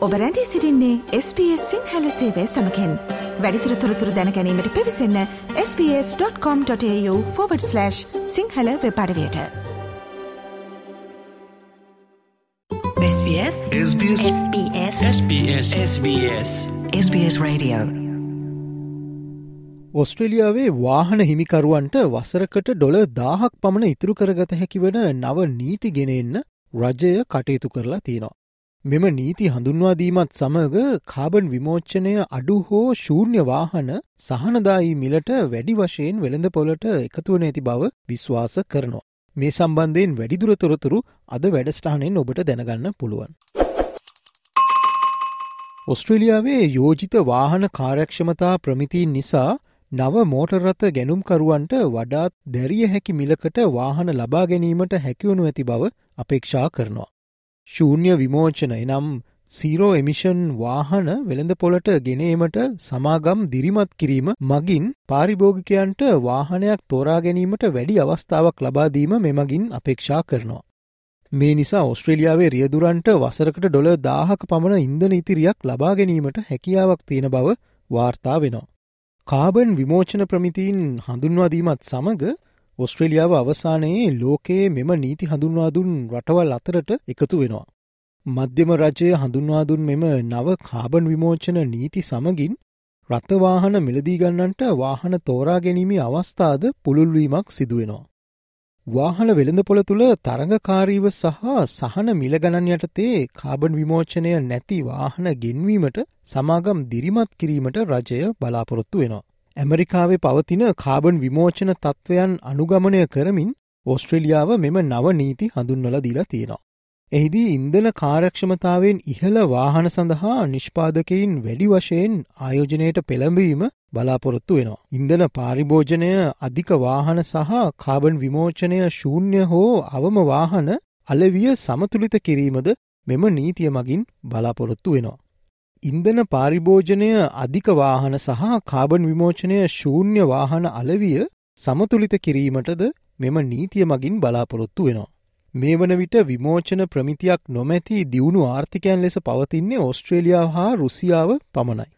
ඔබ රැඳී සිරින්නේ SBS සිංහල සේවය සමකෙන්. වැඩිතුර තොරතුර දැනැනීමට පිවිසන්න ps.com.ta/ Sinhala වෙපඩවයට SBS SBS SBS SBS SBS SBS Radio. ඔස්ට්‍රලියාවේ වාහන හිමිකරුවන්ට වසරකට ඩොල දාහක් පමණ ඉතුරු කරගත හැකි වන නව නීති ගෙනෙන්න රජය කටයුතු කරලා තියෙනවා. මෙම නීති හඳුන්වාදීමත් සමග කාබන් විමෝච්චනය අඩු හෝ ශූන්‍ය වාහන සහනදායි මිලට වැඩි වශයෙන් වෙළඳ පොලට එකතුවන ඇති බව විශ්වාස කරනවා. මේ සම්බන්ධයෙන් වැඩිදුර තොරතුරු අද වැඩස්ටානෙන් ඔබට දැනගන්න පුළුවන්. ඔස්ට්‍රලියාවේ යෝජිත වාහන කාර්යක්ෂමතා ප්‍රමිතිීන් නිසා නව මෝටරත ගැනුම්කරුවන්ට වඩාත් දැරිය හැකි මිලකට වාහන ලබා ගැනීමට හැකිවනු ඇති බව අපේක්ෂා කරනවා. ශූන්‍ය විමෝචන එනම් සීරෝ එමිෂන් වාහන වෙළඳ පොලට ගෙනීමට සමාගම් දිරිමත් කිරීම මගින් පාරිභෝගිකයන්ට වාහනයක් තෝරා ගැනීමට වැඩි අවස්ථාවක් ලබාදීම මෙමගින් අපේක්ෂා කරනවා. මේ නිසා ඔස්ට්‍රේලියාවේ රියදුරන්ට වසරකට ඩොල දාහක පමණ ඉන්දන ඉතිරියක් ලබා ගැනීමට හැකියාවක් තියෙන බව වාර්තා වෙනවා. කාබන් විමෝචන ප්‍රමිතින් හඳුන්වාදීමත් සමඟ ඔස්ට්‍රේලියාව අවසානයේ ලෝකයේ මෙම නීති හඳුන්වාදුන් රටවල් අතරට එකතු වෙනවා. මධ්‍යම රජය හඳුන්වාදුන් මෙම නව කාබන් විමෝචන නීති සමගින් රථවාහන මිලදීගන්නන්ට වාහන තෝරා ගැනීමේ අවස්ථාද පුළුල්වීමක් සිදුවෙනවා. වාහන වෙළඳ පොළ තුළ තරඟකාරීව සහ සහන මිල ගණන් යටතේ කාබන් විමෝචනය නැති වාහන ගෙන්වීමට සමාගම් දිරිමත් කිරීමට රජය බලාපොරොත්තු වෙනවා. ඇමරිකාවේ පවතින කාබන් විමෝචන තත්ත්වයන් අනුගමනය කරමින් ඔස්ට්‍රලියාව මෙම නව නීති හඳුන්වල දීලා තියෙනවා. එහිදී ඉන්දන කාරක්ෂමතාවෙන් ඉහළ වාහන සඳහා නිෂ්පාදකයින් වැඩි වශයෙන් ආයෝජනයට පෙළඹවීම බලාපොරොත්තු වෙනවා. ඉන්දන පාරිභෝජනය අධික වාහන සහ කාබන් විමෝචනය ශූන්‍ය හෝ අවම වාහන අලවිය සමතුලිත කිරීමද මෙම නීතිය මගින් බලාපොරොත්තු වෙනවා. ඉන්දන පාරිභෝජනය අධික වාහන සහ කාබන් විමෝචනය ශූන්‍ය වාහන අලවිය සමතුලිත කිරීමටද මෙම නීතිය මගින් බලාපොරොත්තු වෙනවා. මේ වන විට විමෝචන ප්‍රමිතියක් නොමැති දියුණු ආර්ථිකයන් ලෙස පවතින්නේ ඔස්ට්‍රේලියාව හා රුසියාව පමණයි.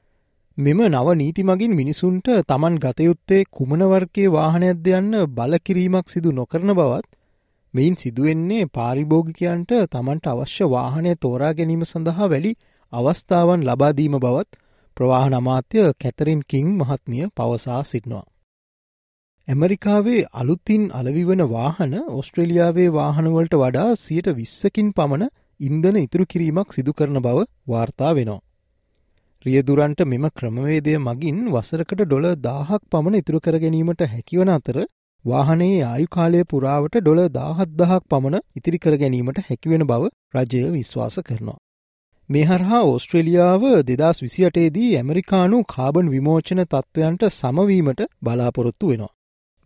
මෙම නව නීති මගින් මිනිසුන්ට තමන් ගතයුත්තේ කුමනවර්කයේ වාහනයක්ද යන්න බලකිරීමක් සිදු නොකරන බවත් මෙයින් සිදුවෙන්නේ පාරිභෝගිකයන්ට තමන්ට අවශ්‍ය වාහනය තෝරා ගැනීම සඳහා වැඩි අවස්ථාවන් ලබාදීම බවත් ප්‍රවාහන අමාත්‍ය කැතරින් කිං මහත්මිය පවසා සිටිනවා. ඇමරිකාවේ අලුත්තින් අලවිවන වාහන ඔස්ට්‍රේලියාවේ වාහනවලට වඩා සියට විස්සකින් පමණ ඉන්දන ඉතුරු කිරීමක් සිදු කරන බව වාර්තා වෙනවා. රියදුරන්ට මෙම ක්‍රමවේදය මගින් වසරකට ඩොල දාහක් පමණ ඉතුරු කර ගැනීමට හැකිවන අතර වාහනයේ ආයුකාලය පුරාවට ඩොල දාහත් දහක් පමණ ඉතිරි කර ගැනීමට හැකිවෙන බව රජය විශ්වාස කරනවා. මේ හරහා ඕස්ට්‍රේලියාව දෙදස් විසියටේදී ඇමරිකානු කාබන් විමෝචන තත්ත්වයන්ට සමවීමට බලාපොරොත්තු වෙනවා.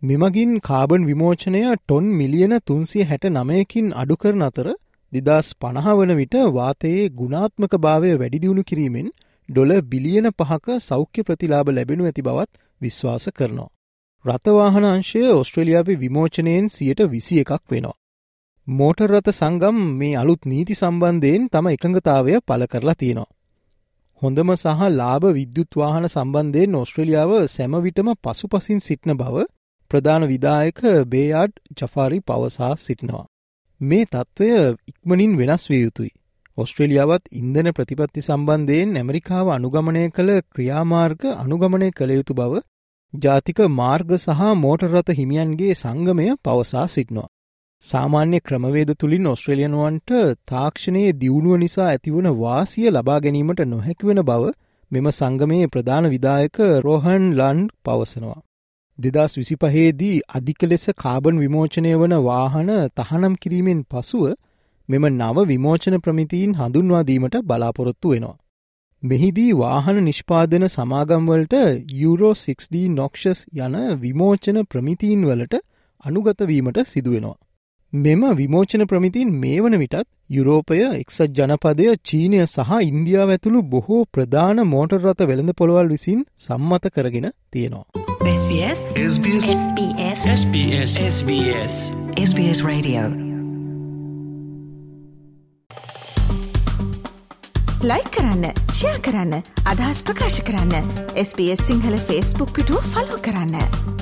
මෙමගින් කාබන් විමෝචනය ටොන් මිලියන තුන්සිය හැට නමයකින් අඩුකරන අතර දෙදස් පණහවන විට වාතයේ ගුණාත්මක භාවය වැඩිදියුණු කිරීමෙන් ඩොල බිලියන පහක සෞඛ්‍ය ප්‍රතිලාබ ලැබෙනු ඇති බවත් විශ්වාස කරනවා. රථවාහන අංශය ඔස්ට්‍රලියාවේ විමෝචනයෙන් සියට විසි එකක් වෙනවා. මෝටරරත සංගම් මේ අලුත් නීති සම්බන්ධයෙන් තම එකඟතාවය පල කරලා තියෙනවා. හොඳම සහ ලාභ විද්‍යුත්වාහන සම්බන්ධයෙන් ඔස්ට්‍රලියාව සැමවිටම පසු පසින් සිටින බව ප්‍රධාන විදායක බේයාඩ් ජෆාරි පවසා සිටිනවා. මේ තත්ත්වය ඉක්මනින් වෙනස් විය යුතුයි. ඔස්ට්‍රලියාවත් ඉන්දන ප්‍රතිපත්ති සම්බන්ධයෙන් ඇමරිකාව අනුගමනය කළ ක්‍රියාමාර්ග අනුගමනය කළ යුතු බව ජාතික මාර්ග සහ මෝටරරත හිමියන්ගේ සංගමය පවසා සිටිනවා. සාමාන්‍ය ක්‍රමවේද තුළින් ඔස්ට්‍රලියනුවන්ට තාක්ෂණයේ දියුණුව නිසා ඇතිවන වාසිය ලබා ගැනීමට නොහැකිවෙන බව මෙම සංගමයේ ප්‍රධාන විදායක රෝහන් ලන්ඩ් පවසනවා. දෙදස් විසිපහේදී අධික ලෙස කාබන් විමෝචනය වන වාහන තහනම් කිරීමෙන් පසුව මෙම නව විමෝචන ප්‍රමිතිීන් හඳුන්වාදීමට බලාපොරොත්තු වෙනවා. මෙහිදී වාහන නිෂ්පාදන සමාගම්වලට යුරෝ 6D නොක්ෂස් යන විමෝචන ප්‍රමිතීන් වලට අනුගතවීමට සිදුවෙනවා. මෙම විමෝචන ප්‍රමිතින් මේ වන විටත් යුරෝපය එක්සත් ජනපදය චීනය සහ ඉන්දියාව ඇතුළු බොහෝ ප්‍රධාන මෝටර් රථ වෙළඳ පොළවල් විසින් සම්මත කරගෙන තියෙනවා. SBS SBS SBS SBS SBS SBS Radio ලයි කරන්න ෂයා කරන්න අදහස් ප්‍රකාශ කරන්න SBS සිංහල ෆස්බුක් පිටුව ෆලෝ කරන්න.